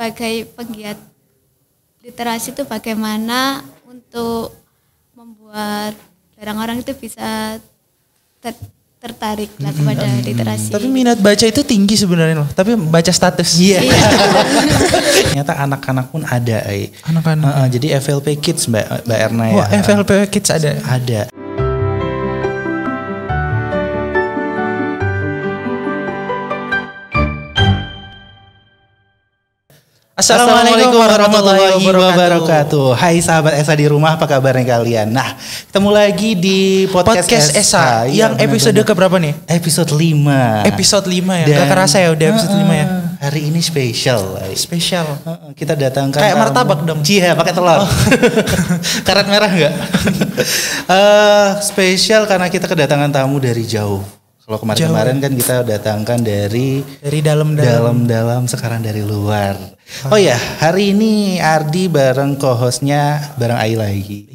sebagai penggiat literasi itu bagaimana untuk membuat orang-orang itu bisa ter- tertarik lah kepada literasi. Tapi minat baca itu tinggi sebenarnya loh. Tapi baca status. Iya. Ternyata anak-anak pun ada, Ai. Anak-anak. Heeh, jadi FLP Kids Mbak Mbak Erna ya. Wah, FLP Kids ada. Ada. Assalamualaikum warahmatullahi wabarakatuh. Hai sahabat Esa di rumah, apa kabarnya kalian? Nah, ketemu lagi di podcast, Podcast Esa Iya, yang episode benar-benar. keberapa nih? Episode 5. Episode 5 ya. Dan- Gak kerasa ya udah episode 5 ya. Hari ini spesial. Spesial. Kita datangkan Kayak tamu. martabak dong. Iya, pakai telur. Karet merah enggak? Eh, spesial karena kita kedatangan tamu dari jauh. Kalau kemarin-kemarin kan kita datangkan dari Dari dalam-dalam. dalam-dalam sekarang dari luar. Oh ya, hari ini Ardi bareng co-hostnya bareng Ai lagi.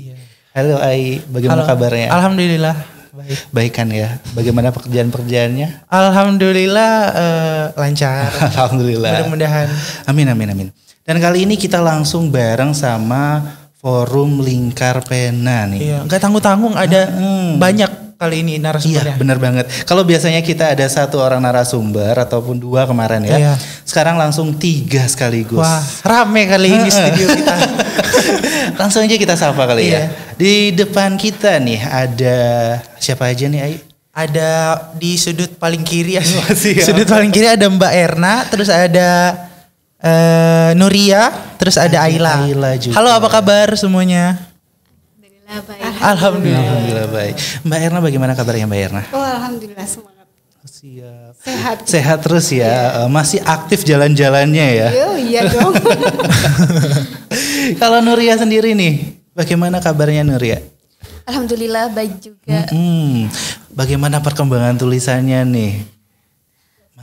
Halo Ai, bagaimana Halo. kabarnya? Alhamdulillah. Baik. Baik kan ya? Bagaimana pekerjaan-pekerjaannya? Alhamdulillah eh, lancar. Alhamdulillah. Mudah-mudahan. Amin amin amin. Dan kali ini kita langsung bareng sama Forum Lingkar Pena nih. Iya, nggak tanggung-tanggung ada Hmm. banyak kali ini Iya narasumbernya. benar banget. Kalau biasanya kita ada satu orang narasumber ataupun dua kemarin ya. Iya. Sekarang langsung tiga sekaligus. Wah, rame kali ini studio kita. langsung aja kita sapa kali Iya. ya. Di depan kita nih ada siapa aja nih Ai? ada di sudut paling kiri ya. sudut paling kiri ada Mbak Erna, terus ada eh, Nuria, terus ada, juga. Halo, apa kabar semuanya? Alhamdulillah baik. Alhamdulillah. Alhamdulillah baik. Mbak Erna bagaimana kabarnya Mbak Erna? Oh alhamdulillah semangat. Siap. Sehat. Sehat terus ya. Eh, Masih aktif jalan-jalannya ya. Yo, iya dong. Kalau Nuria sendiri nih, bagaimana kabarnya Nuria? Alhamdulillah baik juga. Hmm, bagaimana perkembangan tulisannya nih?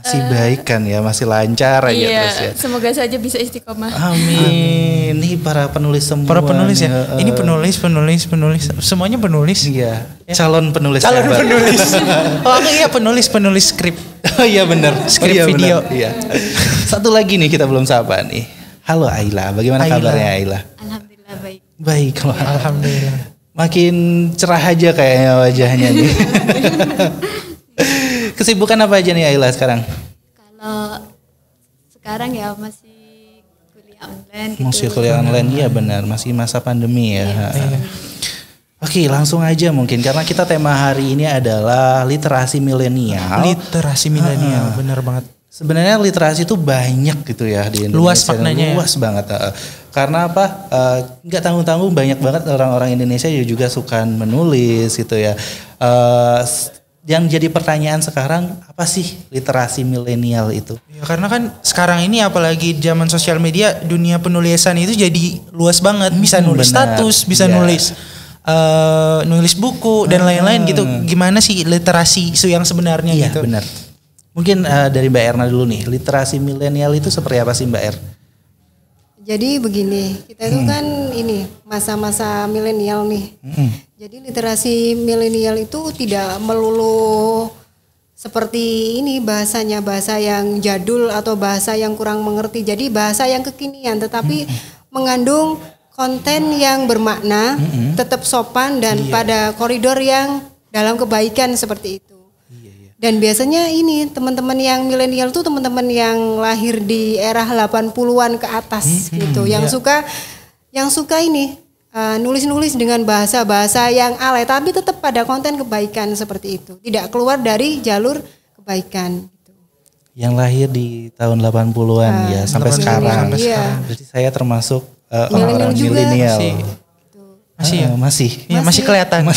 Masih baik kan ya, masih lancar aja Iya, terus ya. semoga saja bisa istiqomah. Amin. Nih para penulis semua. Para penulis ya. eh, Ini penulis, penulis, penulis. Semuanya penulis. Iya, calon penulis Calon hebat. penulis. oh, aku iya penulis, penulis skrip. oh iya benar. Skrip oh, iya, video. benar. Iya. Satu lagi nih kita belum sapa nih. Halo Aila, bagaimana Aila. kabarnya Aila? Alhamdulillah baik. Baik, wah. Alhamdulillah. Makin cerah aja kayaknya wajahnya nih. Kesibukan apa aja nih Aila sekarang? Kalau sekarang ya masih kuliah online gitu. Masih kuliah online, iya benar, masih masa pandemi ya. Iya. Oke, langsung aja mungkin karena kita tema hari ini adalah literasi milenial. Literasi milenial, bener banget. Sebenarnya literasi itu banyak gitu ya di Indonesia. Luas maknanya ya. Luas banget. eh. Karena apa? eh, Nggak tanggung-tanggung banyak banget orang-orang Indonesia yang juga suka menulis gitu ya. S- yang jadi pertanyaan sekarang apa sih literasi milenial itu? Ya, karena kan sekarang ini apalagi zaman sosial media dunia penulisan itu jadi luas banget bisa Hmm, nulis benar. status bisa Iya. nulis eh, nulis buku dan lain-lain gitu gimana sih literasi isu yang sebenarnya Iya gitu benar. Mungkin eh, dari Mbak Erna dulu nih, literasi milenial itu seperti apa sih Mbak Er? Jadi begini, kita itu kan ini masa-masa milenial nih. Jadi literasi milenial itu tidak melulu seperti ini bahasanya bahasa yang jadul atau bahasa yang kurang mengerti. Jadi bahasa yang kekinian, tetapi mengandung konten yang bermakna, tetap sopan dan pada koridor yang dalam kebaikan seperti itu. Dan biasanya ini teman-teman yang milenial tuh teman-teman yang lahir di era 80-an ke atas gitu, yang suka yang suka ini uh, nulis-nulis dengan bahasa-bahasa yang alay tapi tetap pada konten kebaikan seperti itu. Tidak keluar dari jalur kebaikan gitu. Yang lahir di tahun 80-an ya sampai 80-an, sekarang. sampai Iya. sekarang. Jadi saya termasuk eh, Milenial orang-orang juga. milenial. Masih. masih ya Ah, masih. Iya, masih kelihatan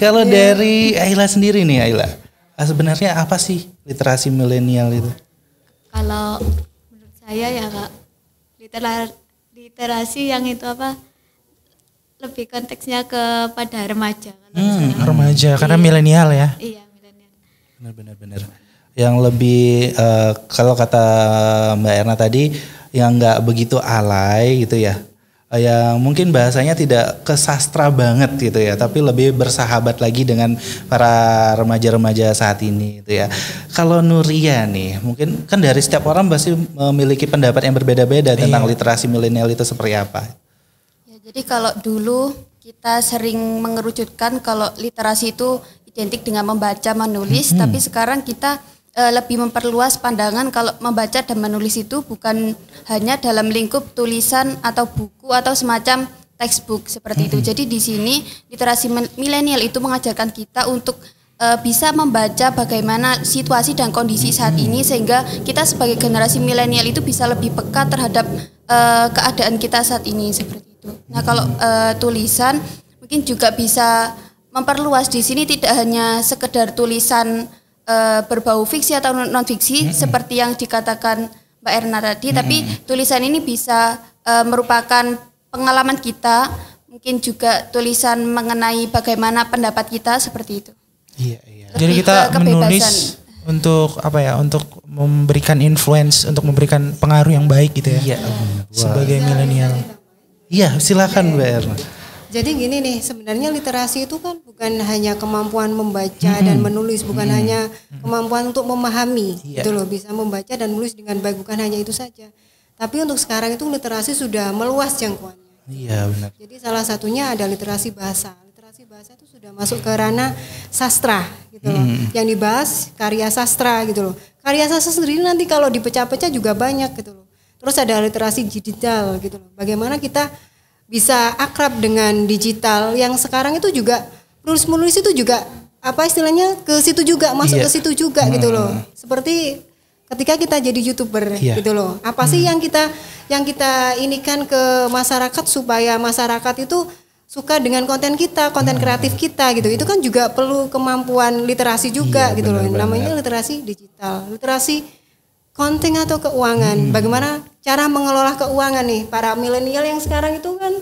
Kalau dari Ayla sendiri nih Ayla, ah, sebenarnya apa sih literasi milenial itu? Kalau menurut saya ya kak, litera- literasi yang itu apa lebih konteksnya kepada remaja. Kalau Hmm. remaja karena milenial ya Iya milenial. Benar-benar benar. Yang lebih eh, kalau kata Mbak Erna tadi yang nggak begitu alay gitu ya. Eh, yang mungkin bahasanya tidak ke sastra banget gitu ya, tapi lebih bersahabat lagi dengan para remaja-remaja saat ini gitu ya. Kalau Nuria nih, mungkin kan dari setiap orang pasti memiliki pendapat yang berbeda-beda tentang literasi milenial itu seperti apa. Ya, jadi kalau dulu kita sering mengerucutkan kalau literasi itu identik dengan membaca, menulis, tapi sekarang kita eh, lebih memperluas pandangan kalau membaca dan menulis itu bukan hanya dalam lingkup tulisan atau buku atau semacam textbook seperti itu. Jadi di sini literasi milenial itu mengajarkan kita untuk eh, bisa membaca bagaimana situasi dan kondisi saat ini sehingga kita sebagai generasi milenial itu bisa lebih peka terhadap eh, keadaan kita saat ini seperti itu. Nah, kalau eh, tulisan mungkin juga bisa memperluas di sini tidak hanya sekedar tulisan eh, berbau fiksi atau non fiksi seperti yang dikatakan Mbak Erna tadi, tapi tulisan ini bisa eh, merupakan pengalaman kita, mungkin juga tulisan mengenai bagaimana pendapat kita seperti itu. Iya, iya. Jadi kita ke kebebasan. menulis untuk apa ya? Untuk memberikan influence, untuk memberikan pengaruh yang baik gitu ya. Iya. Wah. Sebagai milenial. Iya, silakan Mbak Erna. Jadi gini nih, sebenarnya literasi itu kan bukan hanya kemampuan membaca dan menulis, bukan hanya kemampuan untuk memahami, Iya. gitu loh, bisa membaca dan menulis dengan baik, bukan hanya itu saja. Tapi untuk sekarang itu literasi sudah meluas jangkauannya. Iya, benar. Jadi salah satunya ada literasi bahasa. Literasi bahasa itu sudah masuk ke ranah sastra gitu loh. Yang dibahas karya sastra gitu loh. Karya sastra sendiri nanti kalau dipecah-pecah juga banyak gitu loh. Terus ada literasi digital gitu loh. Bagaimana kita bisa akrab dengan digital. Yang sekarang itu juga menulis-menulis itu juga apa istilahnya ke situ juga masuk Iya. ke situ juga gitu loh. Seperti ketika kita jadi youtuber Iya. gitu loh. Apa sih yang kita yang kita inikan ke masyarakat supaya masyarakat itu suka dengan konten kita konten kreatif kita gitu. Itu kan juga perlu kemampuan literasi juga Iya, gitu loh. benar namanya literasi digital. Literasi konten atau keuangan? Bagaimana cara mengelola keuangan nih? Para milenial yang sekarang itu kan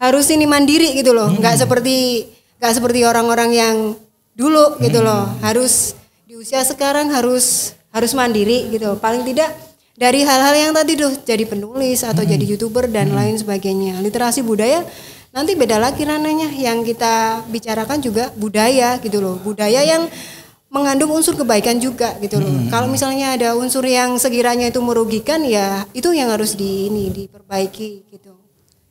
harus ini mandiri gitu loh. Nggak seperti nggak seperti orang-orang yang dulu gitu loh. Harus di usia sekarang harus harus mandiri gitu. Paling tidak dari hal-hal yang tadi tuh jadi penulis atau jadi youtuber dan lain sebagainya. Literasi budaya nanti beda lagi ranahnya. Yang kita bicarakan juga budaya gitu loh. Budaya yang mengandung unsur kebaikan juga gitu loh kalau misalnya ada unsur yang sekiranya itu merugikan ya itu yang harus di ini diperbaiki gitu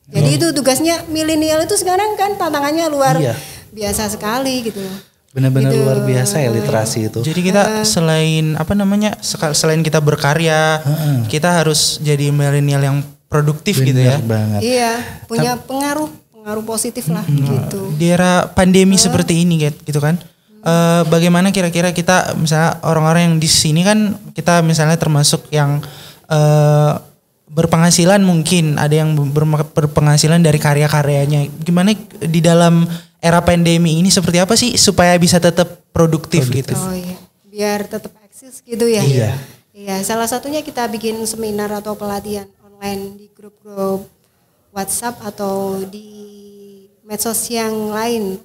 jadi itu tugasnya milenial itu sekarang kan tantangannya luar Iya. biasa sekali gitu loh Benar-benar Gitu. luar biasa ya literasi itu. Jadi kita selain apa namanya? Selain kita berkarya, kita harus jadi milenial yang produktif gitu ya. Benar banget. Iya, punya pengaruh, pengaruh positif lah gitu. Di era pandemi seperti ini gitu kan. Eh, bagaimana kira-kira kita misalnya orang-orang yang di sini kan kita misalnya termasuk yang eh, berpenghasilan mungkin ada yang berpenghasilan dari karya-karyanya. Gimana di dalam era pandemi ini seperti apa sih supaya bisa tetap produktif, gitu? Oh iya, biar tetap eksis gitu ya. Iya. Iya, salah satunya kita bikin seminar atau pelatihan online di grup-grup WhatsApp atau di medsos yang lain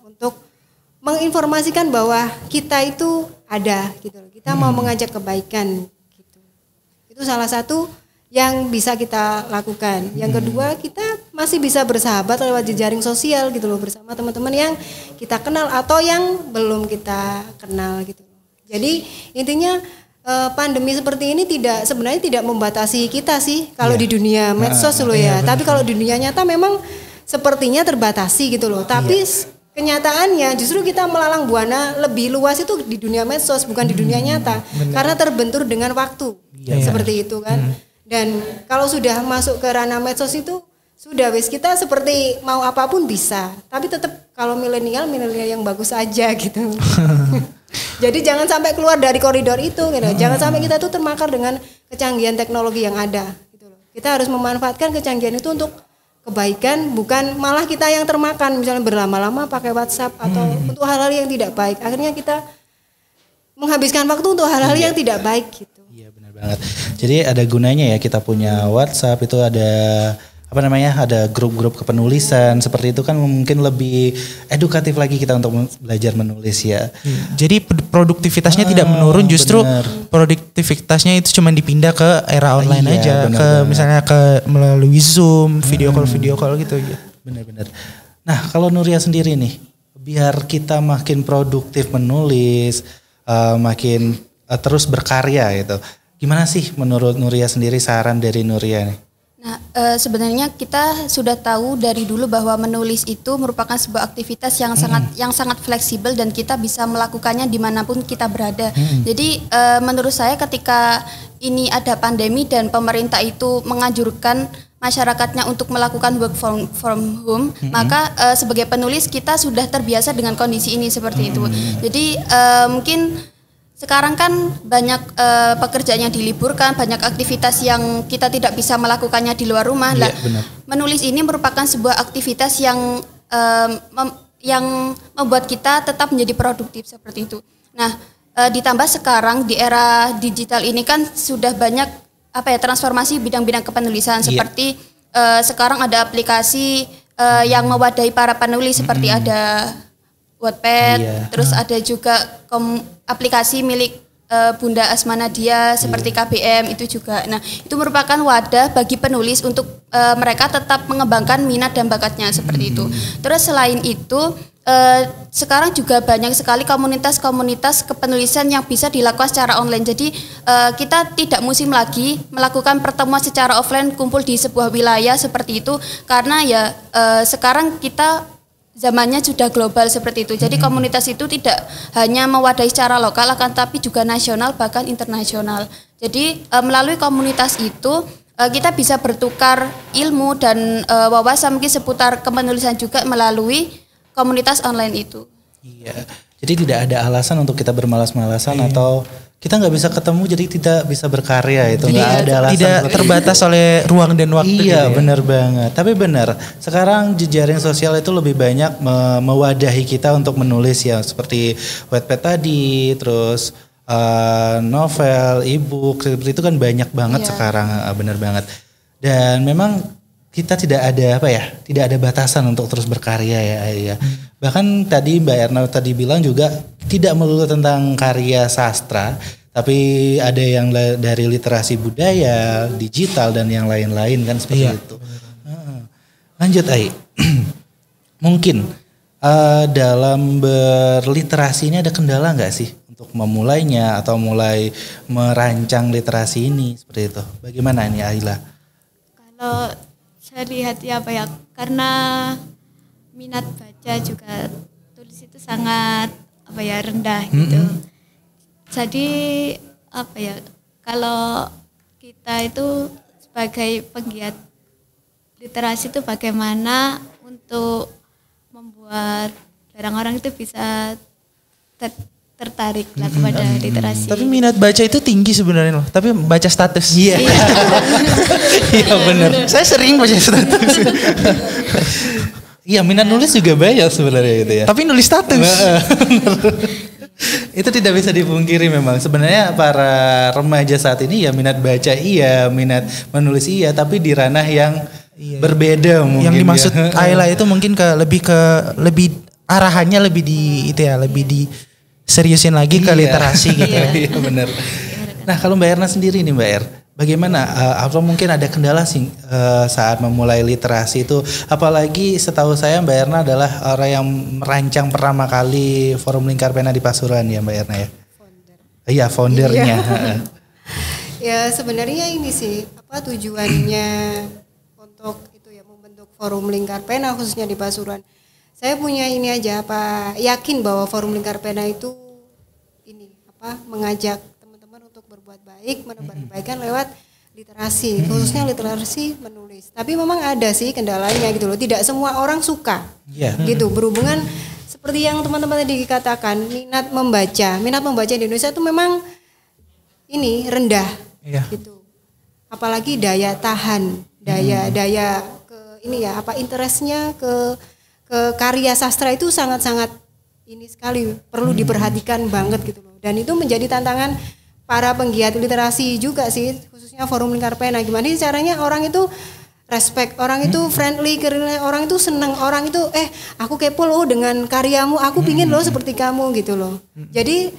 menginformasikan bahwa kita itu ada gitu loh. Kita mau mengajak kebaikan gitu. Itu salah satu yang bisa kita lakukan. Yang kedua, kita masih bisa bersahabat lewat jejaring sosial gitu loh bersama teman-teman yang kita kenal atau yang belum kita kenal gitu loh. Jadi intinya eh, pandemi seperti ini tidak sebenarnya tidak membatasi kita sih kalau di dunia medsos loh ya. Tapi kalau di dunia nyata memang sepertinya terbatasi gitu loh. Tapi s- kenyataannya justru kita melalang buana lebih luas itu di dunia medsos bukan di dunia nyata karena terbentur dengan waktu seperti itu kan. Dan kalau sudah masuk ke ranah medsos itu sudah wis kita seperti mau apa pun bisa. Tapi tetap kalau milenial milenial yang bagus aja gitu. Jadi jangan sampai keluar dari koridor itu gitu. Jangan sampai kita tuh termakar dengan kecanggihan teknologi yang ada gitu loh. Kita harus memanfaatkan kecanggihan itu untuk kebaikan bukan malah kita yang termakan misalnya berlama-lama pakai WhatsApp atau untuk hal-hal yang tidak baik. Akhirnya kita menghabiskan waktu untuk hal-hal yang tidak baik gitu. Iya benar banget. Jadi ada gunanya ya kita punya WhatsApp itu ada apa namanya ada grup-grup kepenulisan seperti itu kan mungkin lebih edukatif lagi kita untuk belajar menulis ya. Iya. Jadi produktivitasnya tidak Ah, menurun, justru benar. produktivitasnya itu cuma dipindah ke era online Iya, aja, benar ke banget. misalnya ke melalui Zoom, video call video call gitu. gitu. Benar-benar. Nah, kalau Nuria sendiri nih, biar kita makin produktif menulis, eh, makin eh, terus berkarya gitu. Gimana sih menurut Nuria sendiri saran dari Nuria nih? Nah, eh, sebenarnya kita sudah tahu dari dulu bahwa menulis itu merupakan sebuah aktivitas yang sangat yang sangat fleksibel dan kita bisa melakukannya di mana pun kita berada. Jadi eh, menurut saya ketika ini ada pandemi dan pemerintah itu menganjurkan masyarakatnya untuk melakukan work from, from home, maka eh, sebagai penulis kita sudah terbiasa dengan kondisi ini seperti itu. Jadi eh, mungkin sekarang kan banyak eh, pekerjaan yang diliburkan, banyak aktivitas yang kita tidak bisa melakukannya di luar rumah. Iya, Lah, benar. menulis ini merupakan sebuah aktivitas yang em, mem- yang membuat kita tetap menjadi produktif seperti itu. Nah, eh, ditambah sekarang di era digital ini kan sudah banyak apa ya transformasi bidang-bidang kepenulisan Iya. seperti eh, sekarang ada aplikasi eh, yang mewadahi para penulis seperti ada Wattpad, Iya. terus ada juga kom- aplikasi milik eh, Bunda Asma Nadia seperti KBM itu juga. Nah, itu merupakan wadah bagi penulis untuk eh, mereka tetap mengembangkan minat dan bakatnya seperti itu. Terus selain itu eh, sekarang juga banyak sekali komunitas-komunitas kepenulisan yang bisa dilakukan secara online. Jadi eh, kita tidak musim lagi melakukan pertemuan secara offline kumpul di sebuah wilayah seperti itu karena ya eh, sekarang kita zamannya sudah global seperti itu. Jadi komunitas itu tidak hanya mewadahi secara lokal akan tapi juga nasional bahkan internasional. Jadi eh, melalui komunitas itu eh, kita bisa bertukar ilmu dan eh, wawasan mungkin seputar kepenulisan juga melalui komunitas online itu. Iya. Jadi tidak ada alasan untuk kita bermalas-malasan atau kita nggak bisa ketemu jadi tidak bisa berkarya itu nggak ada alasan Tidak terbatas oleh ruang dan waktu. gitu Iya ya. benar banget. Tapi benar. Sekarang jejaring sosial itu lebih banyak me- mewadahi kita untuk menulis ya seperti Wattpad tadi, terus eh, novel, e-book seperti itu kan banyak banget Iya. sekarang. eh, Benar banget. Dan memang kita tidak ada apa ya, tidak ada batasan untuk terus berkarya ya. ya. Bahkan tadi Mbak Erna tadi bilang juga tidak melulu tentang karya sastra, tapi ada yang dari literasi budaya, digital dan yang lain-lain kan seperti Iya, itu. Heeh. Lanjut Ai. Mungkin eh, dalam berliterasi ini ada kendala nggak sih untuk memulainya atau mulai merancang literasi ini seperti itu? Bagaimana ini Aila? Kalau saya lihat ya apa ya, karena minat baca juga tulis itu sangat apa ya rendah gitu. Jadi apa ya, kalau kita itu sebagai penggiat literasi itu bagaimana untuk membuat orang-orang itu bisa ter- tertarik lah kepada literasi. Tapi minat baca itu tinggi sebenarnya loh. Tapi baca status. Iya. Iya benar. Saya sering baca status. Iya minat nulis juga banyak sebenarnya gitu ya. Tapi nulis status. itu tidak bisa dipungkiri memang sebenarnya para remaja saat ini ya minat baca iya minat menulis iya tapi di ranah yang berbeda mungkin yang dimaksud ya. Ayla itu mungkin ke lebih ke lebih arahannya lebih di itu ya lebih di seriusin lagi ke Iya. literasi gitu ya. iya benar nah kalau Mbak Erna sendiri nih Mbak Er bagaimana eh, apa mungkin ada kendala sih eh, saat memulai literasi itu? Apalagi setahu saya Mbak Erna adalah orang yang merancang pertama kali forum lingkar pena di Pasuruan ya Mbak Erna ya? Iya foundernya. Heeh. Ya sebenarnya ini sih apa tujuannya untuk itu ya membentuk forum lingkar pena khususnya di Pasuruan. Saya punya ini aja apa yakin bahwa forum lingkar pena itu ini apa mengajak baik, menebar kebaikan lewat literasi, khususnya literasi menulis. Tapi memang ada sih kendalanya gitu loh. Tidak semua orang suka Iya. gitu berhubungan seperti yang teman-teman tadi katakan minat membaca, minat membaca di Indonesia itu memang ini rendah Iya. gitu. Apalagi daya tahan, daya daya ke ini ya apa interestnya ke ke karya sastra itu sangat-sangat ini sekali perlu diperhatikan banget gitu loh. Dan itu menjadi tantangan para penggiat literasi juga sih, khususnya forum lingkar pena. Gimana sih caranya orang itu respect orang itu friendly karena orang itu senang orang itu eh aku kepo loh dengan karyamu aku pingin loh seperti kamu gitu loh jadi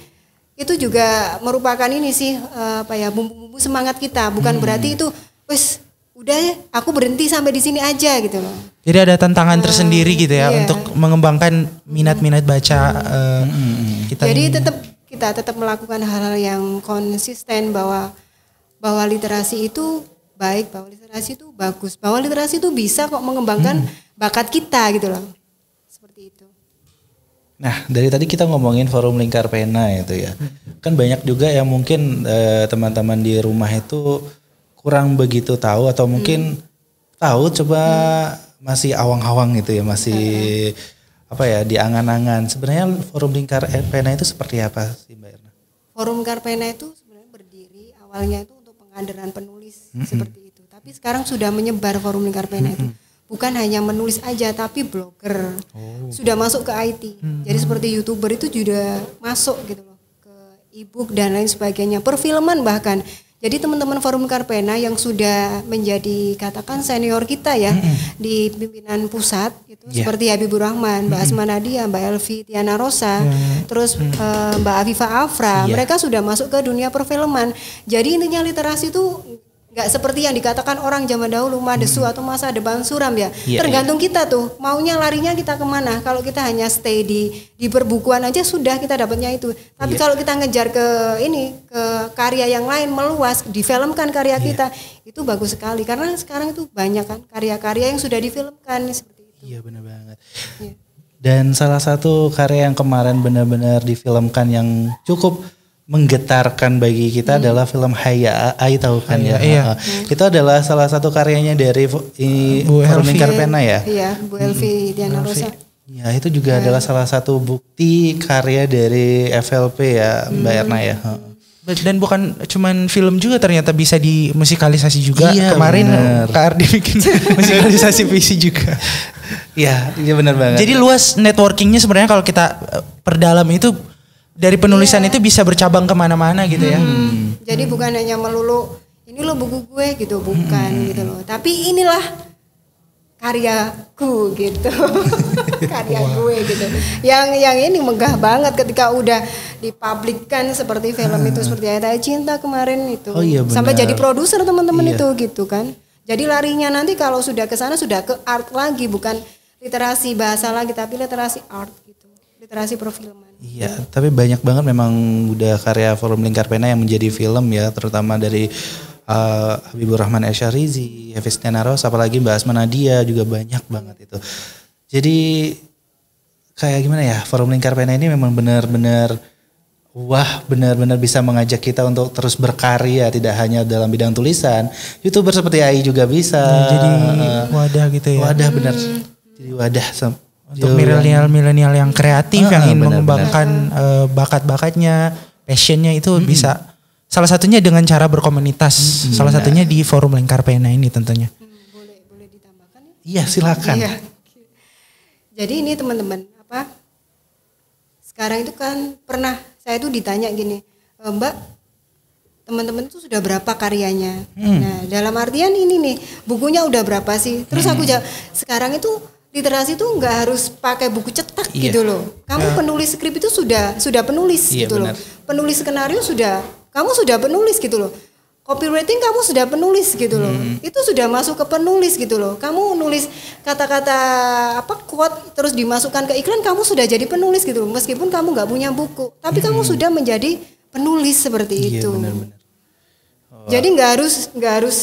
itu juga merupakan ini sih eh, apa ya bumbu-bumbu semangat kita bukan berarti itu wes udah ya aku berhenti sampai di sini aja gitu loh Jadi ada tantangan tersendiri gitu ya iya. untuk mengembangkan minat-minat baca eh, kita. Jadi ini. tetap kita tetap melakukan hal-hal yang konsisten bahwa bahwa literasi itu baik, bahwa literasi itu bagus, bahwa literasi itu bisa kok mengembangkan bakat kita gitu loh. Seperti itu. Nah, dari tadi kita ngomongin forum lingkar pena itu ya. Kan banyak juga yang mungkin eh, teman-teman di rumah itu kurang begitu tahu atau mungkin tahu coba masih awang-awang gitu ya, masih apa ya di angan-angan. Sebenarnya forum lingkar pena itu seperti apa sih Mbak Erna? Forum Karpena itu sebenarnya berdiri awalnya itu untuk pengaderan penulis seperti itu. Tapi sekarang sudah menyebar Forum Lingkar Pena itu. Bukan hanya menulis aja tapi blogger. Sudah masuk ke IT. Jadi seperti YouTuber itu juga masuk gitu loh ke e-book dan lain sebagainya. Perfilman bahkan. Jadi teman-teman Forum Karpena yang sudah menjadi katakan senior kita ya di pimpinan pusat itu seperti Habibur Rahman, Mbak Asma Nadia, Mbak Elvi Tiana Rosa, terus eh, Mbak Afifa Afra, mereka sudah masuk ke dunia perfilman. Jadi intinya literasi itu nggak seperti yang dikatakan orang zaman dahulu madesu atau masa depan suram ya. Iya, Tergantung kita tuh maunya larinya kita ke mana. Kalau kita hanya stay di di perbukuan aja sudah kita dapatnya itu. Tapi kalau kita ngejar ke ini ke karya yang lain meluas, difilmkan karya kita itu bagus sekali karena sekarang itu banyak kan karya-karya yang sudah difilmkan seperti itu. Iya benar banget. Iya. Dan salah satu karya yang kemarin benar-benar difilmkan yang cukup menggetarkan bagi kita adalah film Haya. Ai tahu kan ya? iya. Heeh. Itu adalah salah satu karyanya dari i- Bu Elvi. Ya. Iya, Bu Elvi Diana Rosa. Ya itu juga adalah salah satu bukti karya dari FLP ya Mbak Erna ya. Dan bukan cuman film juga ternyata bisa dimusikalisasi juga. Iya, Kemarin bener. Kak Ardi bikin musikalisasi puisi juga. Iya, iya benar banget. Jadi luas networkingnya sebenarnya kalau kita eh, perdalam itu dari penulisan itu bisa bercabang ke mana-mana gitu ya. Jadi bukan hanya melulu ini lo buku gue gitu, bukan gitu loh. Tapi inilah karyaku gitu. Karya gue gitu. Yang yang ini megah banget ketika udah dipublikkan seperti film itu seperti Ayat Ayat Cinta kemarin itu. Oh iya, Sampai jadi produser teman-teman Iya. itu gitu kan. Jadi larinya nanti kalau sudah ke sana sudah ke art lagi bukan literasi bahasa lagi tapi literasi art gitu. Literasi perfilman. Iya, tapi banyak banget memang udah karya Forum Lingkar Pena yang menjadi film ya, terutama dari uh, Habibur Rahman Esyarizi, Hafiz Naros, apalagi Mbak Asma Nadia juga banyak banget itu. Jadi kayak gimana ya, Forum Lingkar Pena ini memang benar-benar wah benar-benar bisa mengajak kita untuk terus berkarya tidak hanya dalam bidang tulisan. Youtuber seperti Ai juga bisa. Jadi Uh, wadah gitu ya. wadah benar. Jadi wadah Untuk milenial-milenial yang kreatif Ah, yang ingin benar-benar. mengembangkan eh, bakat-bakatnya, passionnya itu bisa salah satunya dengan cara berkomunitas. Salah satunya di forum Lingkar Pena ini tentunya. Boleh boleh ditambahkan ya? Iya silakan. Iya. Jadi ini teman-teman apa? Sekarang itu kan pernah saya tuh ditanya gini, "E, Mbak, teman-teman itu sudah berapa karyanya? Nah, dalam artian ini nih, bukunya udah berapa sih? Terus aku jawab, sekarang itu literasi itu nggak harus pakai buku cetak Iya. gitu loh. Kamu penulis skrip itu sudah sudah penulis Iya, gitu loh. benar. Penulis skenario sudah, kamu sudah penulis gitu loh. Copywriting kamu sudah penulis gitu loh. Itu sudah masuk ke penulis gitu loh. Kamu nulis kata-kata apa quote terus dimasukkan ke iklan kamu sudah jadi penulis gitu loh. Meskipun kamu nggak punya buku, tapi kamu sudah menjadi penulis seperti Iya itu. benar-benar. Jadi nggak harus nggak harus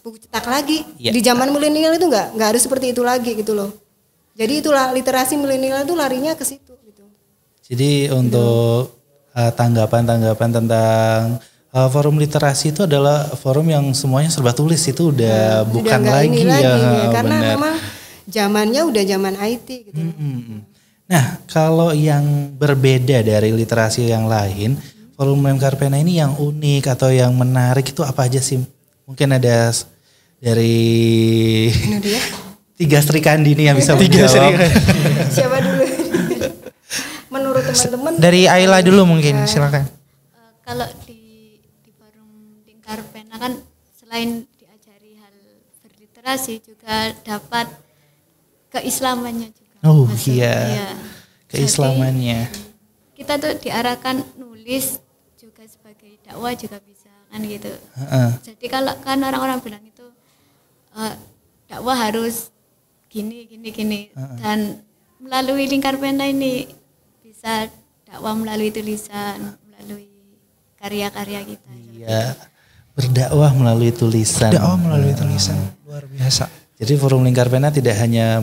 buku cetak lagi. Iya. Di zaman milenial itu nggak nggak harus seperti itu lagi gitu loh. Jadi itulah literasi milenial itu larinya ke situ gitu. Jadi untuk uh, tanggapan-tanggapan tentang uh, forum literasi itu adalah forum yang semuanya serba tulis itu udah Sudah bukan nggak lagi ini ya, karena benar. memang zamannya udah zaman IT gitu. Mm-mm. Nah kalau yang berbeda dari literasi yang lain, forum Lingkar Pena ini yang unik atau yang menarik itu apa aja sih? Mungkin ada dari Ini dia. tiga Sri Kandini yang bisa Tiga Sri menjawab. Siapa dulu? Menurut teman-teman Dari Ayla dulu mungkin silakan. Eh, kalau di di forum lingkar pena kan selain diajari hal berliterasi literasi juga dapat keislamannya juga. Oh, Masuk, iya. Keislamannya. Jadi, kita tuh diarahkan nulis juga sebagai dakwah juga bisa kan gitu. Heeh. Jadi kalau kan orang-orang bilang itu eh, dakwah harus gini gini gini dan melalui lingkar pena ini bisa dakwah melalui tulisan, melalui karya-karya kita. Iya. Berdakwah melalui tulisan. Dakwah melalui tulisan luar biasa. Jadi forum lingkar pena tidak hanya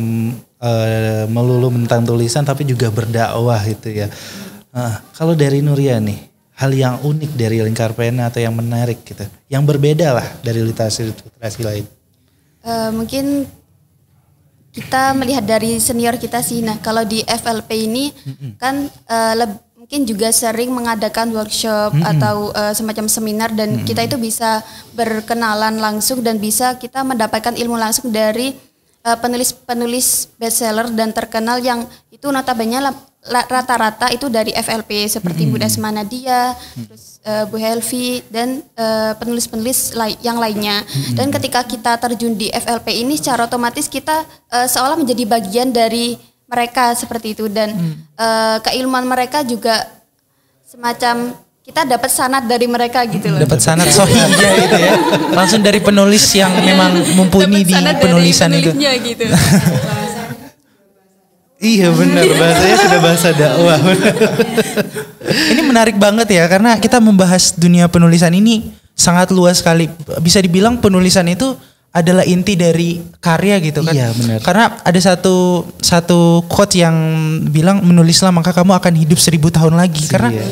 eh, melulu tentang tulisan tapi juga berdakwah gitu ya. Nah, kalau dari Nuria nih, hal yang unik dari lingkar pena atau yang menarik gitu, yang berbeda lah dari literasi literasi lain. Eh, mungkin kita melihat dari senior kita sih. Nah, kalau di FLP ini kan eh, leb- mungkin juga sering mengadakan workshop atau eh, semacam seminar dan kita itu bisa berkenalan langsung dan bisa kita mendapatkan ilmu langsung dari eh, penulis-penulis bestseller dan terkenal yang itu notabene rata-rata itu dari FLP seperti Bu Desma Nadia, terus eh, Bu Helvi dan eh, penulis-penulis lai- yang lainnya. Dan ketika kita terjun di FLP ini secara otomatis kita eh, seolah menjadi bagian dari mereka seperti itu dan eh, keilmuan mereka juga semacam kita dapat sanat dari mereka gitu loh. Dapat sanat sohija gitu ya. Langsung dari penulis yang memang mumpuni di penulisan itu. gitu. Iya benar bahasanya sudah bahasa dakwah. Ini menarik banget ya karena kita membahas dunia penulisan ini sangat luas sekali. Bisa dibilang penulisan itu adalah inti dari karya gitu kan. Iya, benar. Karena ada satu satu quote yang bilang menulislah maka kamu akan hidup seribu tahun lagi. Karena Iya.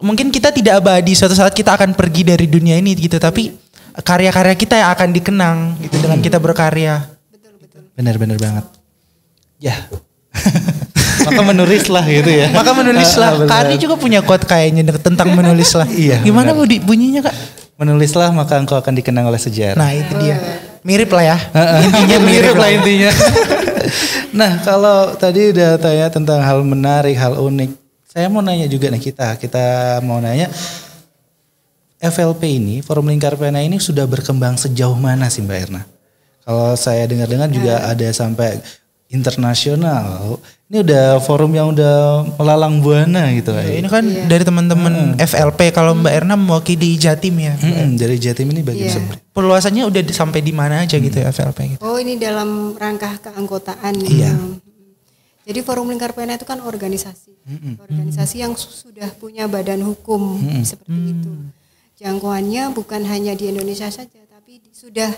mungkin kita tidak abadi suatu saat kita akan pergi dari dunia ini gitu tapi karya-karya kita yang akan dikenang gitu dengan kita berkarya. Benar-benar banget. Ya. Maka menulislah gitu ya. Maka menulislah. Ah. Kak Ardi juga punya quote kayaknya tentang menulislah. Iya, Gimana bu bunyinya kak? Menulislah maka engkau akan dikenang oleh sejarah. Nah itu dia. Mirip lah ya. Intinya mirip lah intinya. nah kalau tadi udah tanya tentang hal menarik, hal unik. Saya mau nanya juga nih kita, kita mau nanya FLP ini, Forum Lingkar Pena ini sudah berkembang sejauh mana sih Mbak Erna? Kalau saya dengar-dengar juga ada sampai internasional. Ini udah forum yang udah melalang buana gitu. Ini kan dari teman-teman FLP kalau Mbak Erna mewakili Jatim ya. Mm-mm, dari Jatim ini bagian Iya. seperti Perluasannya udah sampai di mana aja gitu ya FLP gitu. Oh ini dalam rangka keanggotaan. Iya. Hmm. Jadi Forum Lingkar Pena itu kan organisasi, organisasi yang su- sudah punya badan hukum seperti itu. Jangkauannya bukan hanya di Indonesia saja, tapi sudah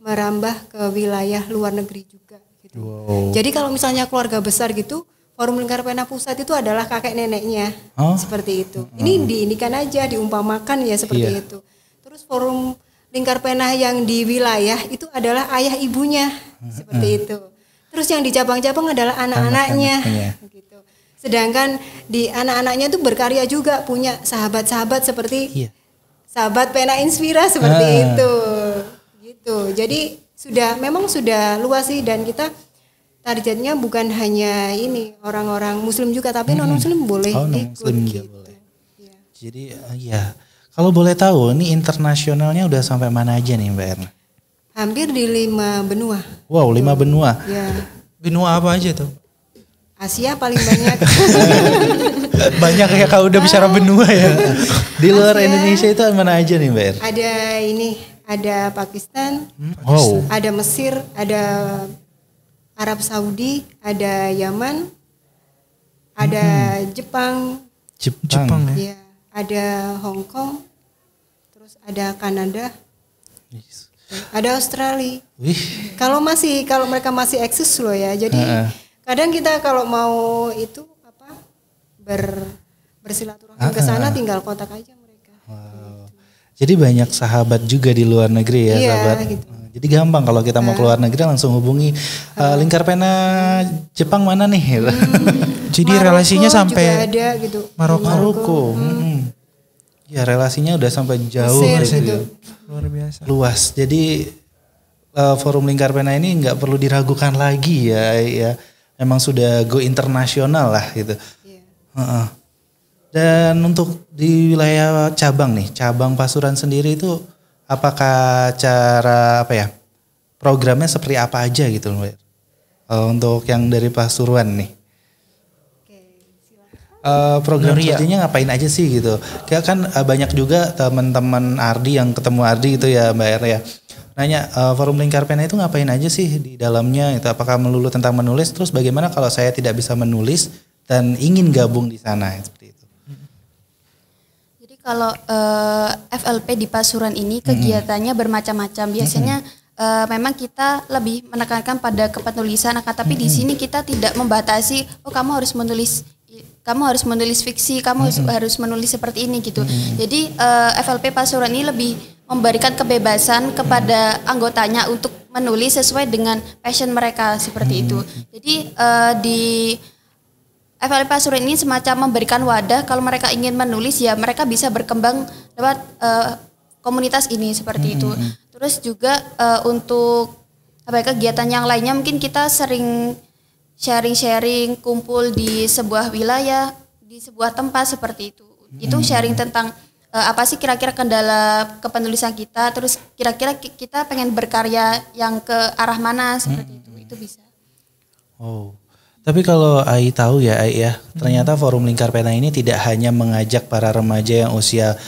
merambah ke wilayah luar negeri juga. Gitu. Jadi kalau misalnya keluarga besar gitu, Forum Lingkar Pena Pusat itu adalah kakek neneknya, Oh. seperti itu. Ini diinikan aja, diumpamakan ya seperti Iya. itu. Terus Forum Lingkar Pena yang di wilayah itu adalah ayah ibunya, seperti itu. Terus yang di cabang-cabang adalah anak-anaknya, Anak-anaknya. gitu. Sedangkan di anak-anaknya itu berkarya juga, punya sahabat-sahabat seperti Iya. sahabat Pena Inspira seperti Ah. itu, gitu. Jadi sudah memang sudah luas sih dan kita targetnya bukan hanya ini orang-orang Muslim juga, tapi non Muslim boleh Oh, ikut. non-Muslim juga gitu. boleh. Iya. Jadi ya, kalau boleh tahu ini internasionalnya udah sampai mana aja nih Mbak Erna? Hampir di lima benua. Wow, lima benua. Ya, Benua apa aja tuh? Asia paling banyak. Banyak ya kalau udah bicara benua ya. Di luar Indonesia itu mana aja nih Mbak Erna? ada ini, ada Pakistan, Wow. ada Mesir, ada Arab Saudi, ada Yaman, ada Jepang, Jepang. Jepang ya. ya, ada Hong Kong, terus ada Kanada, ada Australia. Wih, Kalau masih kalau mereka masih eksis loh ya. Jadi Heeh. kadang kita kalau mau itu apa ber bersilaturahmi ke sana tinggal kontak aja. Jadi banyak sahabat juga di luar negeri ya, Iya, sahabat. gitu. Eh, Jadi gampang kalau kita mau keluar negeri langsung hubungi eh, lingkar pena Jepang mana nih? gitu. Jadi Maroko relasinya juga sampai ada gitu. Maroko. Maroko. mm. Ya relasinya udah sampai jauh Mesir gitu. gitu. luar biasa. luas. Jadi eh, forum lingkar pena ini nggak perlu diragukan lagi ya, ya. Memang sudah go internasional lah gitu. Iya. Heeh. Dan untuk di wilayah cabang nih, cabang Pasuruan sendiri itu apakah cara apa ya programnya seperti apa aja gitu loh Mbak. Eh, untuk yang dari Pasuruan nih. Eh, program Gloria. kerjanya ngapain aja sih gitu? Kayak kan eh, banyak juga teman-teman Ardi yang ketemu Ardi gitu ya Mbak Er ya. Nanya eh, forum lingkar pena itu ngapain aja sih di dalamnya? Itu apakah melulu tentang menulis? Terus bagaimana kalau saya tidak bisa menulis dan ingin gabung di sana seperti itu? Kalau eh, FLP di Pasuruan ini kegiatannya bermacam-macam. Biasanya eh, memang kita lebih menekankan pada kepenulisan, tapi di sini kita tidak membatasi. Oh kamu harus menulis, kamu harus menulis fiksi, kamu harus, harus menulis seperti ini gitu. Jadi eh, FLP Pasuruan ini lebih memberikan kebebasan kepada anggotanya untuk menulis sesuai dengan passion mereka seperti itu. Jadi eh, di FLP Pasuruan ini semacam memberikan wadah kalau mereka ingin menulis ya mereka bisa berkembang lewat eh, komunitas ini seperti itu. Terus juga eh, untuk apa ya, kegiatan yang lainnya mungkin kita sering sharing-sharing kumpul di sebuah wilayah di sebuah tempat seperti itu. Itu sharing tentang eh, apa sih kira-kira kendala kepenulisan kita terus kira-kira ki- kita pengen berkarya yang ke arah mana seperti itu. Itu bisa. Oh. Tapi kalau Ai tahu ya Ai ya, ternyata forum lingkar pena ini tidak hanya mengajak para remaja yang usia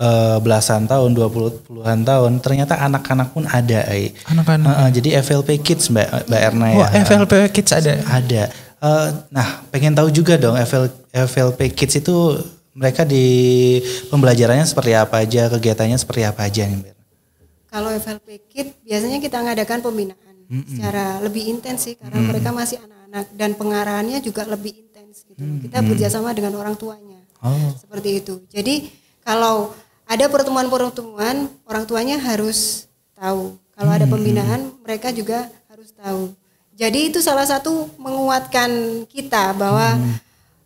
eh, belasan tahun, 20 puluhan tahun, ternyata anak-anak pun ada Ai. Anak-anak. Heeh, jadi FLP Kids Mbak Mbak Erna ya. Wah, FLP Kids ada. Ada. Eh, nah, pengen tahu juga dong FL, FLP Kids itu mereka di pembelajarannya seperti apa aja, kegiatannya seperti apa aja nih Mbak. Kalau FLP Kit biasanya kita ngadakan pembinaan secara lebih intens sih karena mereka masih anak-anak dan pengarahannya juga lebih intens gitu. Kita bekerjasama dengan orang tuanya. Oh. Seperti itu. Jadi kalau ada pertemuan-pertemuan orang tuanya harus tahu. Kalau ada pembinaan mereka juga harus tahu. Jadi itu salah satu menguatkan kita bahwa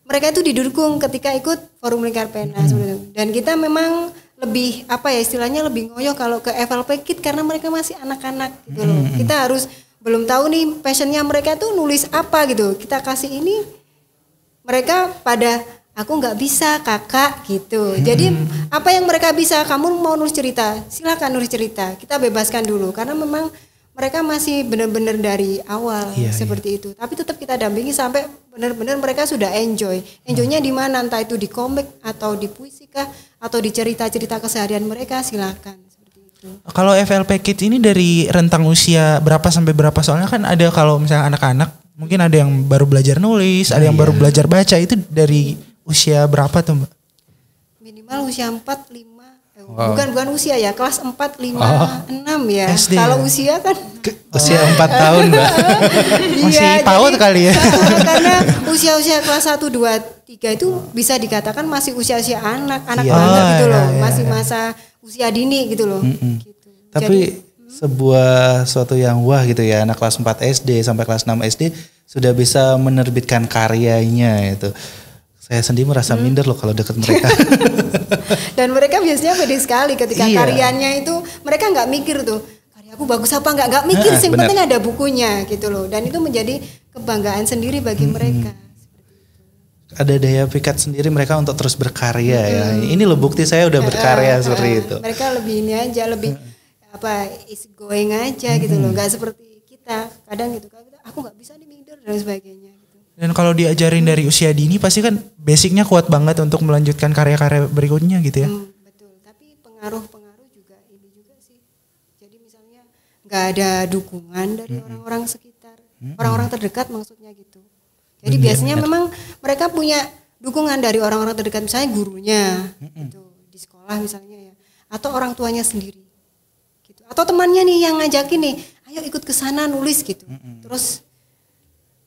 mereka itu didukung ketika ikut forum lingkar pena itu. Dan kita memang lebih apa ya istilahnya lebih ngoyo kalau ke FLP Kit karena mereka masih anak-anak gitu loh. Kita harus belum tahu nih passionnya mereka tuh nulis apa gitu. Kita kasih ini mereka pada aku nggak bisa kakak gitu. Jadi apa yang mereka bisa kamu mau nulis cerita silakan nulis cerita. Kita bebaskan dulu karena memang mereka masih benar-benar dari awal Iya, seperti itu. Tapi tetap kita dampingi sampai benar-benar mereka sudah enjoy. Enjoynya di mana? Entah itu di komik atau di puisi kah atau di cerita-cerita keseharian mereka silakan. Kalau FLP Kids ini dari rentang usia berapa sampai berapa? Soalnya kan ada kalau misalnya anak-anak mungkin ada yang baru belajar nulis, ada yang baru belajar baca itu dari usia berapa tuh, Mbak? Minimal usia 4 5 eh, bukan bukan usia ya, kelas 4 5 6 ya. SD Kalau ya? usia kan Ke- Usia 4 tahun Mbak. Masih Iya, PAUD jadi- kali ya? karena usia-usia kelas 1 2 3 itu bisa dikatakan masih usia-usia anak, anak Iya. banget Oh, gitu iya, loh. iya, Masih masa usia dini gitu loh. Gitu. Tapi sebuah suatu yang wah gitu ya, anak kelas 4 SD sampai kelas 6 SD sudah bisa menerbitkan karyanya itu. Saya sendiri merasa minder loh kalau deket mereka. Dan mereka biasanya pede sekali ketika Iya. karyanya itu mereka nggak mikir tuh karyaku bagus apa nggak nggak mikir Ah, sih penting ada bukunya gitu loh dan itu menjadi kebanggaan sendiri bagi mereka. Ada daya pikat sendiri mereka untuk terus berkarya ya. Ini loh bukti saya udah berkarya seperti Ah, itu. Mereka lebih ini aja lebih apa is going aja gitu loh nggak seperti kita kadang gitu kan aku nggak bisa nih minder dan sebagainya gitu. Dan kalau diajarin dari usia dini pasti kan basicnya kuat banget untuk melanjutkan karya-karya berikutnya gitu ya. Hmm, betul. Tapi pengaruh-pengaruh juga ini juga sih. Jadi misalnya nggak ada dukungan dari orang-orang sekitar, orang-orang terdekat maksudnya gitu. Jadi biasanya memang mereka punya dukungan dari orang-orang terdekat, misalnya gurunya, gitu di sekolah misalnya ya, atau orang tuanya sendiri, gitu. Atau temannya nih yang ngajakin nih, ayo ikut ke sana nulis gitu. Terus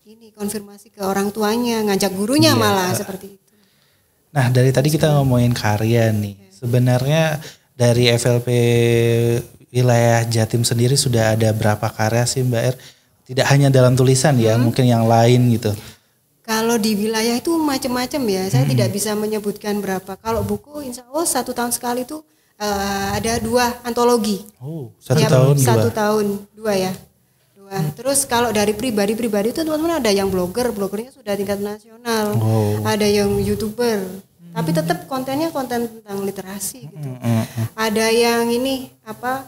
ini konfirmasi ke orang tuanya, ngajak gurunya malah seperti itu. Nah dari tadi kita ngomongin karya nih. Sebenarnya dari FLP wilayah Jatim sendiri sudah ada berapa karya sih Mbak Er? Tidak hanya dalam tulisan ya, mungkin yang lain gitu. Kalau di wilayah itu macam-macam ya, saya tidak bisa menyebutkan berapa. Kalau buku, insya Allah satu tahun sekali itu eh, ada dua antologi. Oh, satu Tiap tahun Satu dua. tahun dua ya, dua. Terus kalau dari pribadi-pribadi itu teman-teman ada yang blogger, bloggernya sudah tingkat nasional, Oh. ada yang youtuber. Tapi tetap kontennya konten tentang literasi gitu. Ada yang ini apa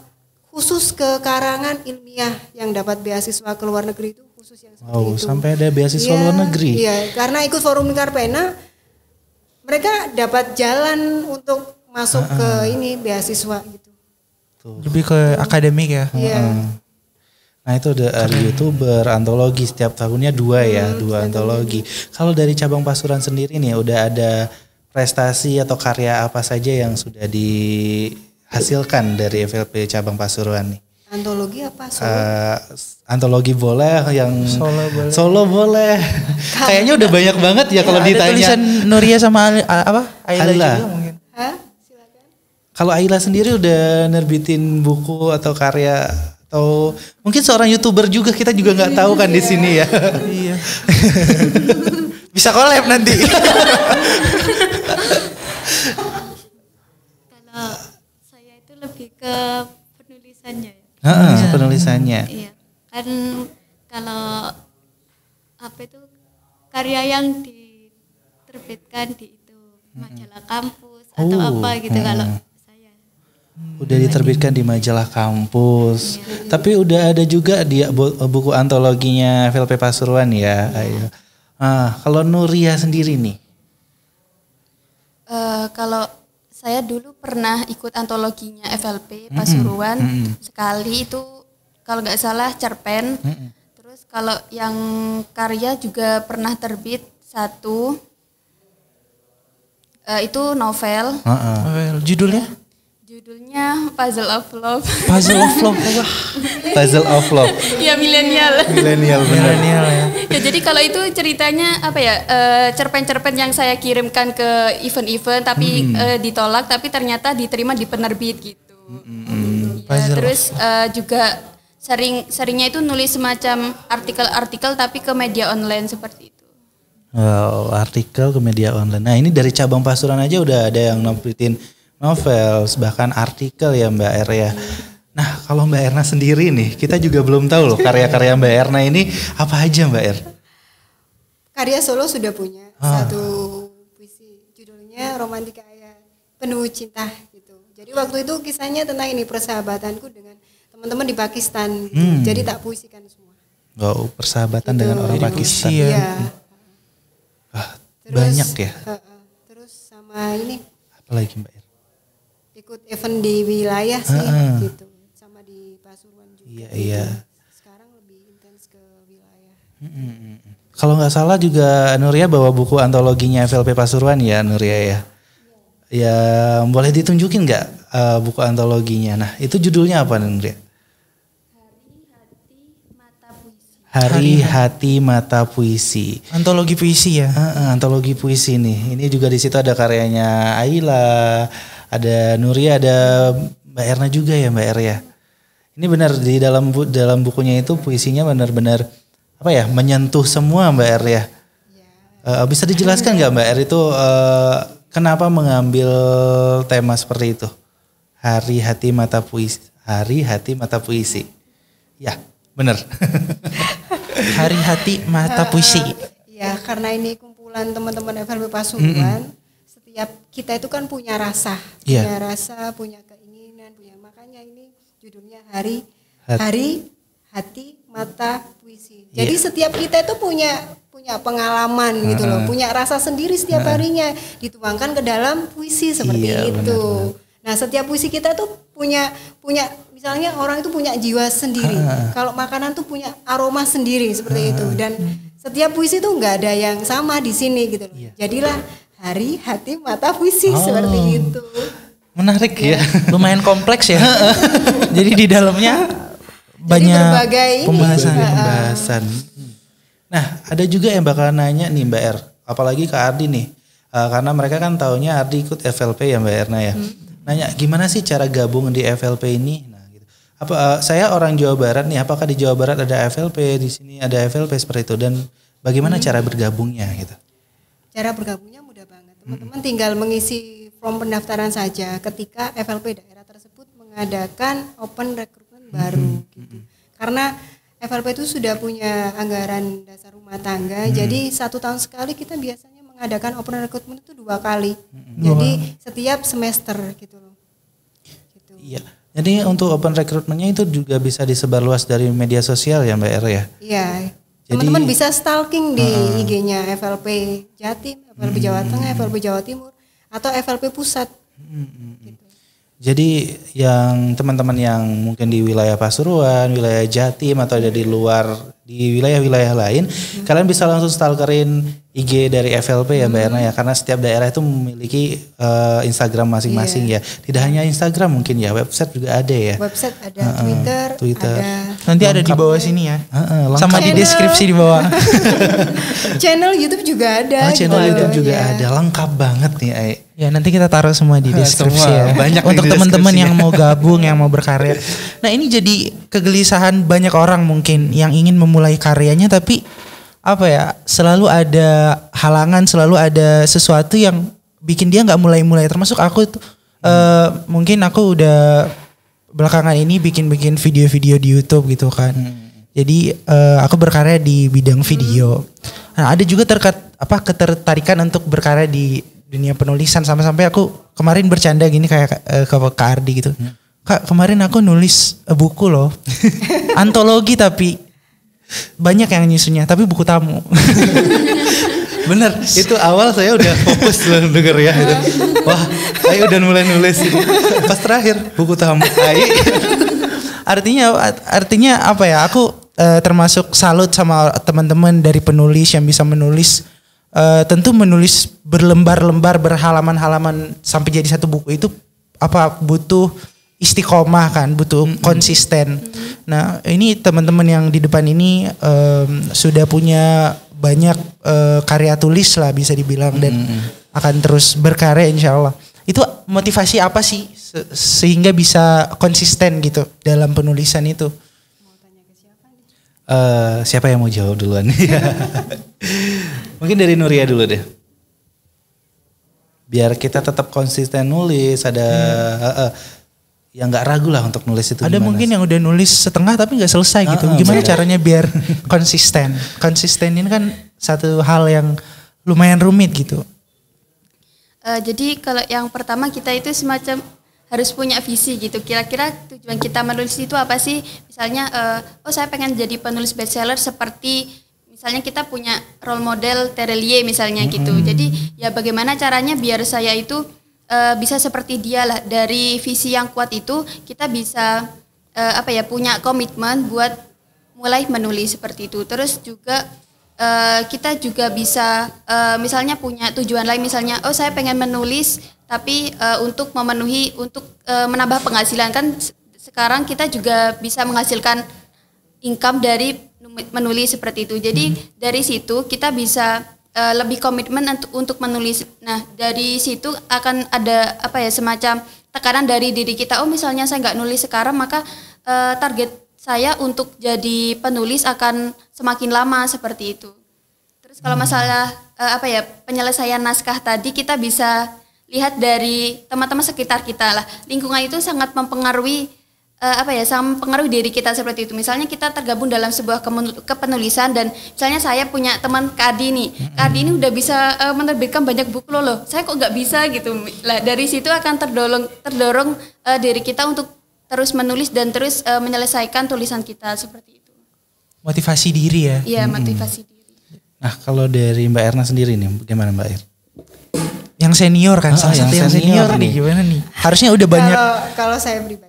khusus ke karangan ilmiah yang dapat beasiswa ke luar negeri itu khusus yang seperti Wow, itu. sampai ada beasiswa Iya, luar negeri. Iya, karena ikut forum lingkar pena mereka dapat jalan untuk masuk ke ini beasiswa gitu. Lebih ke akademik ya. Iya. Nah itu ada ada youtuber antologi setiap tahunnya dua ya, Hmm, dua antologi. Kalau dari cabang Pasuruan sendiri nih udah ada prestasi atau karya apa saja yang sudah dihasilkan dari FLP cabang Pasuruan nih? Antologi apa? Solo? Eh, antologi boleh yang Solo boleh. Solo boleh. Kayaknya udah banyak banget ya kalau Ada ditanya. tulisan Nuria sama Ali- apa? Ayla Ayla. juga mungkin. Hah? Silakan. Kalau Ayla sendiri udah nerbitin buku atau karya atau mungkin seorang youtuber juga kita juga nggak tahu kan di sini ya. Iya. Bisa collab nanti. Kalau saya itu lebih ke penulisannya ya. Penulisannya. Iya. Kan kalau apa itu karya yang diterbitkan di itu majalah kampus atau Oh, apa gitu kalau saya. Udah diterbitkan di majalah kampus. Tapi udah ada juga dia bu- buku antologinya VLP Pasuruan ya. Ayo. Ah, kalau Nuria sendiri nih. Eh, kalau saya dulu pernah ikut antologinya FLP Pasuruan. Sekali itu kalau nggak salah cerpen. Terus kalau yang karya juga pernah terbit satu. Eh, itu novel. Heeh. Well, judulnya Judulnya Puzzle of Love. Puzzle of Love. Wah, Puzzle of Love. ya milenial. Milenial milenial ya. ya jadi kalau itu ceritanya apa ya eh, cerpen-cerpen yang saya kirimkan ke event-event tapi eh, ditolak tapi ternyata diterima di penerbit gitu. Ya, Puzzle terus eh, juga sering seringnya itu nulis semacam artikel-artikel tapi ke media online seperti itu. Wow, artikel ke media online. Nah ini dari cabang Pasuruan aja udah ada yang nerbitin novel, bahkan artikel ya Mbak Er ya. Nah kalau Mbak Erna sendiri nih, kita juga belum tahu loh karya-karya Mbak Erna ini apa aja Mbak Er. Karya Solo sudah punya satu puisi judulnya Romantika Ayah Penuh Cinta gitu. Jadi waktu itu kisahnya tentang ini persahabatanku dengan teman-teman di Pakistan gitu. Jadi tak puisikan semua. Wow, persahabatan dengan orang Pakistan. ya. Wah, Terus, banyak ya. Heeh. terus sama ini Apalagi Mbak. Ikut event di wilayah sih gitu. Sama di Pasuruan juga. Iya iya. Sekarang lebih intens ke wilayah. Kalau nggak salah juga Nuria bawa buku antologinya FLP Pasuruan ya Nuria ya. Ya boleh ditunjukin nggak eh, buku antologinya? Nah itu judulnya apa Nuria? Hari Hati Mata Puisi. Antologi puisi ya. Heeh, antologi puisi nih. Ini juga di situ ada karyanya Aila, ada Nuria, ada Mbak Erna juga ya Mbak Er ya. Ini benar di dalam bu- dalam bukunya itu puisinya benar-benar apa ya menyentuh semua Mbak Er ya. Eh, bisa dijelaskan nggak Mbak Er itu eh, kenapa mengambil tema seperti itu? Hari Hati Mata Puisi. Hari Hati Mata Puisi. Ya, benar. Hari hati mata puisi. Ya, karena ini kumpulan teman-teman FLB Pasuruan, setiap kita itu kan punya rasa, Iya. punya rasa, punya keinginan, punya makanya ini judulnya Hari Hat- Hari Hati Mata Puisi. Jadi setiap kita itu punya punya pengalaman gitu loh, punya rasa sendiri setiap harinya dituangkan ke dalam puisi seperti Iya, itu. Nah, setiap puisi kita tuh punya punya misalnya orang itu punya jiwa sendiri. Kalau makanan tuh punya aroma sendiri seperti itu dan setiap puisi tuh nggak ada yang sama di sini gitu loh. Jadilah hari, hati, mata puisi seperti itu. Menarik ya. Lumayan kompleks ya. Jadi di dalamnya banyak berbagai ini. pembahasan. pembahasan. Nah, ada juga yang bakal nanya nih Mbak Er, apalagi ke Ardi nih. Eh, karena mereka kan taunya Ardi ikut FLP ya Mbak Erna ya. Nanya gimana sih cara gabung di FLP ini? Nah, gitu. Apa eh, saya orang Jawa Barat nih, apakah di Jawa Barat ada FLP, di sini ada FLP seperti itu dan bagaimana cara bergabungnya gitu? Cara bergabungnya. Teman-teman tinggal mengisi form pendaftaran saja ketika FLP daerah tersebut mengadakan open recruitment baru gitu. Karena FLP itu sudah punya anggaran dasar rumah tangga, jadi satu tahun sekali kita biasanya mengadakan open recruitment itu dua kali. Jadi setiap semester gitu loh. Gitu. Iya. Jadi untuk open recruitmentnya itu juga bisa disebar luas dari media sosial ya Mbak Er ya? Iya. Teman-teman bisa stalking di IG-nya FLP Jatim, FLP Jawa Tengah, FLP Jawa Timur, atau FLP Pusat. Gitu. Jadi yang teman-teman yang mungkin di wilayah Pasuruan, wilayah Jatim atau ada di luar di wilayah-wilayah lain, kalian bisa langsung stalkerin IG dari FLP ya Mbak Erna ya karena setiap daerah itu memiliki eh, Instagram masing-masing ya. Tidak hanya Instagram mungkin ya, website juga ada ya. Website ada Twitter, Twitter. ada Nanti ada di bawah sini ya. Heeh, lengkap. Sama di deskripsi di bawah. channel YouTube juga ada. Oh, channel gitu. YouTube juga Ya. ada, lengkap banget nih Ai. Ya nanti kita taruh semua di Semua, deskripsi ya. banyak Untuk teman-teman yang mau gabung, yang mau berkarya. Nah ini jadi kegelisahan banyak orang mungkin yang ingin memulai karyanya tapi apa ya selalu ada halangan, selalu ada sesuatu yang bikin dia nggak mulai-mulai. Termasuk aku tuh eh, mungkin aku udah belakangan ini bikin-bikin video-video di YouTube gitu kan. Jadi eh, aku berkarya di bidang video. Nah, ada juga terkat apa ketertarikan untuk berkarya di dunia penulisan sampai-sampai aku kemarin bercanda gini kayak eh, ke Kak Ardi gitu. Kak, kemarin aku nulis eh, buku loh. Antologi tapi banyak yang nyusunnya, tapi buku tamu. Bener, itu awal saya udah fokus loh denger ya. Gitu. Wah, Ai udah mulai nulis. Pas terakhir buku tamu Ai. artinya artinya apa ya? Aku eh, termasuk salut sama teman-teman dari penulis yang bisa menulis eh, tentu menulis berlembar-lembar berhalaman-halaman sampai jadi satu buku itu apa butuh istiqomah kan, butuh konsisten. Nah, ini teman-teman yang di depan ini em, sudah punya banyak eh, karya tulis lah bisa dibilang dan akan terus berkarya insya Allah. Itu motivasi apa sih se- sehingga bisa konsisten gitu dalam penulisan itu? Eh, siapa yang mau jawab duluan? Mungkin dari Nuria dulu deh. Biar kita tetap konsisten nulis, ada eh, eh, yang nggak ragu lah untuk nulis itu. Ada gimana mungkin yang udah nulis setengah tapi nggak selesai gitu. Ah, ah, Gimana betul. caranya biar konsisten? Konsisten ini kan satu hal yang lumayan rumit gitu. Eh, jadi kalau yang pertama kita itu semacam harus punya visi gitu. Kira-kira tujuan kita menulis itu apa sih? Misalnya, eh, oh saya pengen jadi penulis bestseller seperti misalnya kita punya role model Terelie misalnya gitu. Jadi ya bagaimana caranya biar saya itu eh, bisa seperti dia lah. Dari visi yang kuat itu kita bisa eh, apa ya punya komitmen buat mulai menulis seperti itu. Terus juga eh, kita juga bisa eh, misalnya punya tujuan lain misalnya oh saya pengen menulis tapi eh, untuk memenuhi untuk eh, menambah penghasilan kan se- sekarang kita juga bisa menghasilkan income dari menulis seperti itu. Jadi dari situ kita bisa eh, lebih komitmen untuk untuk menulis. Nah, dari situ akan ada apa ya semacam tekanan dari diri kita. Oh, misalnya saya nggak nulis sekarang maka eh, target saya untuk jadi penulis akan semakin lama seperti itu. Terus kalau masalah eh, apa ya penyelesaian naskah tadi kita bisa lihat dari teman-teman sekitar kita lah. Lingkungan itu sangat mempengaruhi eh, apa ya sangat mempengaruhi diri kita seperti itu. Misalnya kita tergabung dalam sebuah kepenulisan dan misalnya saya punya teman Kadi nih. Kadi ini udah bisa eh, menerbitkan banyak buku loh, loh. Saya kok nggak bisa gitu. Lah dari situ akan terdorong terdorong eh, diri kita untuk terus menulis dan terus eh, menyelesaikan tulisan kita seperti itu. Motivasi diri ya. Iya, motivasi diri. Nah, kalau dari Mbak Erna sendiri nih, bagaimana Mbak Er? Yang senior kan, Ah, salah yang satu yang senior senior, nih nih. gimana nih? Harusnya udah banyak. Kalau kalau saya pribadi?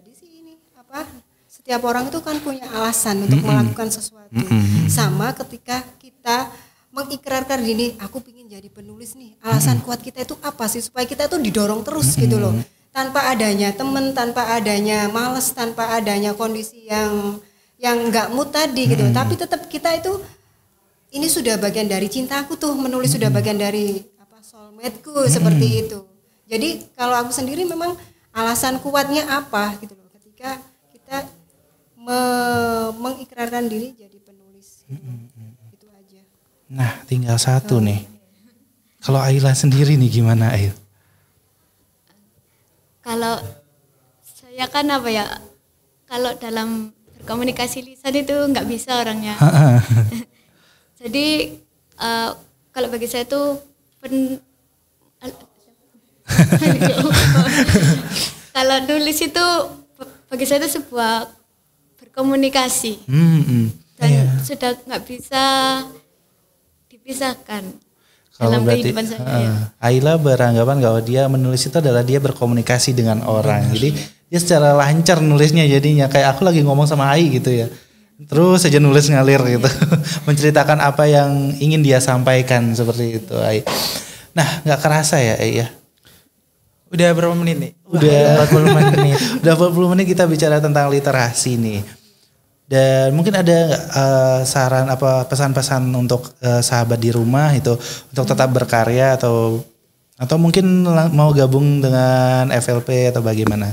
Setiap orang itu kan punya alasan untuk melakukan sesuatu. Sama ketika kita mengikrarkan diri, aku ingin jadi penulis nih. Alasan kuat kita itu apa sih? Supaya kita tuh didorong terus gitu loh. Tanpa adanya temen, tanpa adanya males, tanpa adanya kondisi yang yang nggak mood tadi gitu. Tapi tetap kita itu ini sudah bagian dari cintaku tuh menulis sudah bagian dari apa soulmateku seperti itu. Jadi kalau aku sendiri memang alasan kuatnya apa gitu loh. Ketika kita me- mengikrarkan diri jadi penulis itu aja Nah, tinggal satu nih. Kalau Ayla sendiri nih gimana Ail? Kalau saya kan apa ya, kalau dalam berkomunikasi lisan itu nggak bisa orangnya. Jadi eh, kalau bagi saya itu pen, al- kalau nulis itu bagi saya itu sebuah berkomunikasi Hmm, hmm. dan Iya. sudah nggak bisa dipisahkan Kalau dalam berarti kehidupan saya. eh, Ayla beranggapan kalau dia menulis itu adalah dia berkomunikasi dengan orang. Jadi dia secara lancar nulisnya jadinya kayak aku lagi ngomong sama Ai gitu ya. Terus saja nulis ngalir gitu. Menceritakan apa yang ingin dia sampaikan seperti itu Ai. Nah, nggak kerasa ya Ai ya. Udah berapa menit nih? Udah 40 menit. Udah 40 menit kita bicara tentang literasi nih. Dan mungkin ada eh, saran apa pesan-pesan untuk eh, sahabat di rumah itu untuk tetap berkarya atau atau mungkin mau gabung dengan FLP atau bagaimana?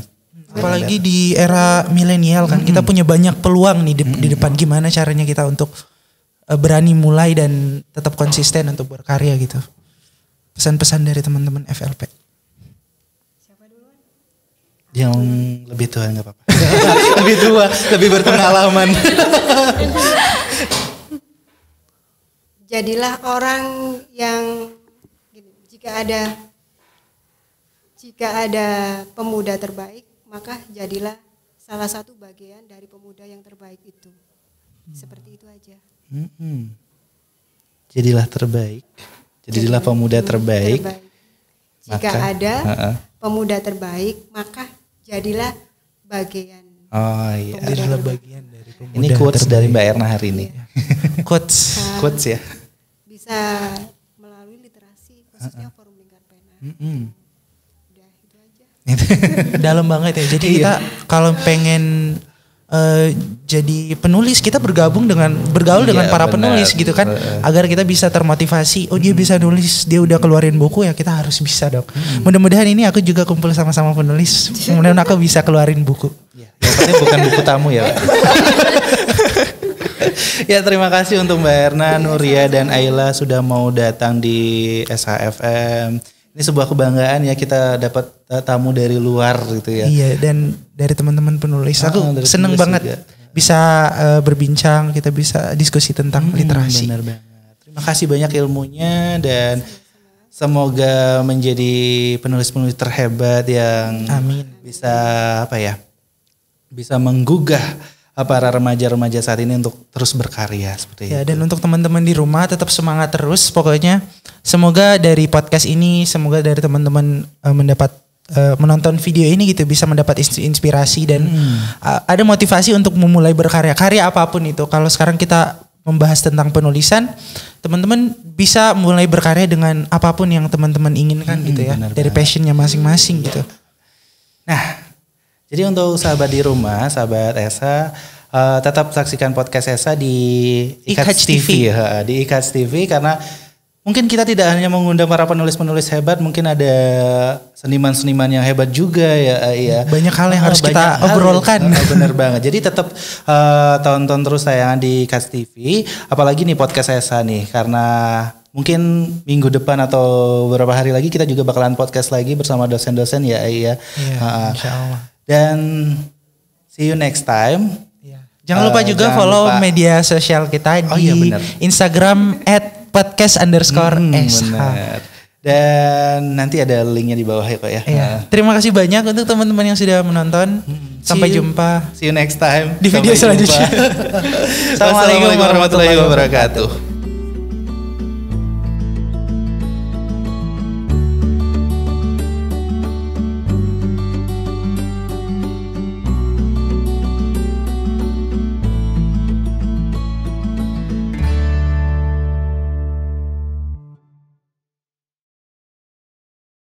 Apalagi di era milenial kan kita punya banyak peluang nih di, di depan gimana caranya kita untuk eh, berani mulai dan tetap konsisten untuk berkarya gitu. Pesan-pesan dari teman-teman FLP. Yang lebih tua nggak apa-apa. lebih tua, lebih berpengalaman. Jadilah orang yang gini, jika ada jika ada pemuda terbaik, maka jadilah salah satu bagian dari pemuda yang terbaik itu. Seperti itu aja. Mm-mm. Jadilah terbaik. Jadilah pemuda terbaik. Jika Maka- ada Ha-ha. pemuda terbaik, maka jadilah bagian. Oh iya. Jadilah bagian dari pemuda. Ini quotes dari Mbak Erna hari ini. Quotes. quotes ya. Bisa melalui literasi, khususnya forum lingkar pena. Mm-mm. Udah itu aja. Dalam banget ya. Jadi kita kalau pengen eh, jadi penulis kita bergabung dengan bergaul Iya, dengan para benar. penulis gitu kan Heeh. agar kita bisa termotivasi oh dia bisa nulis dia udah keluarin buku ya kita harus bisa dong mudah-mudahan ini aku juga kumpul sama-sama penulis kemudian aku bisa keluarin buku Ya, bukan buku tamu ya. Ya terima kasih untuk Mbak Erna, Nuria dan Ayla sudah mau datang di SHFM. Ini sebuah kebanggaan ya kita dapat tamu dari luar gitu ya. iya dan dari teman-teman penulis Ah, aku seneng penulis banget juga. bisa eh, berbincang kita bisa diskusi tentang Hmm, literasi Benar banget. Terima kasih banyak ilmunya dan semoga menjadi penulis-penulis terhebat yang Amin. bisa apa ya? Bisa menggugah para remaja-remaja saat ini untuk terus berkarya seperti Ya itu. dan untuk teman-teman di rumah tetap semangat terus pokoknya. Semoga dari podcast ini, semoga dari teman-teman eh, mendapat eh, menonton video ini gitu bisa mendapat ins- inspirasi dan eh, ada motivasi untuk memulai berkarya. Karya apa pun itu. Kalau sekarang kita membahas tentang penulisan, teman-teman bisa mulai berkarya dengan apa pun yang teman-teman inginkan gitu ya. benar Dari banget. passionnya masing-masing gitu. Nah, jadi untuk sahabat di rumah, sahabat Esa, eh, tetap saksikan podcast Esa di Ikats Ikats TV, ya, di Ikats TV karena mungkin kita tidak hanya mengundang para penulis-penulis hebat, mungkin ada seniman-seniman yang hebat juga ya, ya. Banyak hal yang Ah, harus banyak kita hal. obrolkan. Ah, bener banget. Jadi tetap eh, tonton terus tayangan di Ikats TV, apalagi nih podcast Esa nih karena mungkin minggu depan atau beberapa hari lagi kita juga bakalan podcast lagi bersama dosen-dosen ya, ya. Iya, Ah, insya Allah. dan see you next time. Iya. Jangan lupa Eh, juga jangan follow lupa. media sosial kita Oh di iya, benar. Instagram at podcast underscore Hmm, SH. benar. Dan nanti ada linknya di bawah ya kok ya. Iya. Nah, Terima kasih banyak untuk teman-teman yang sudah menonton. Sampai see jumpa. See you next time. Di video Sampai jumpa. selanjutnya. Assalamualaikum warahmatullahi wabarakatuh.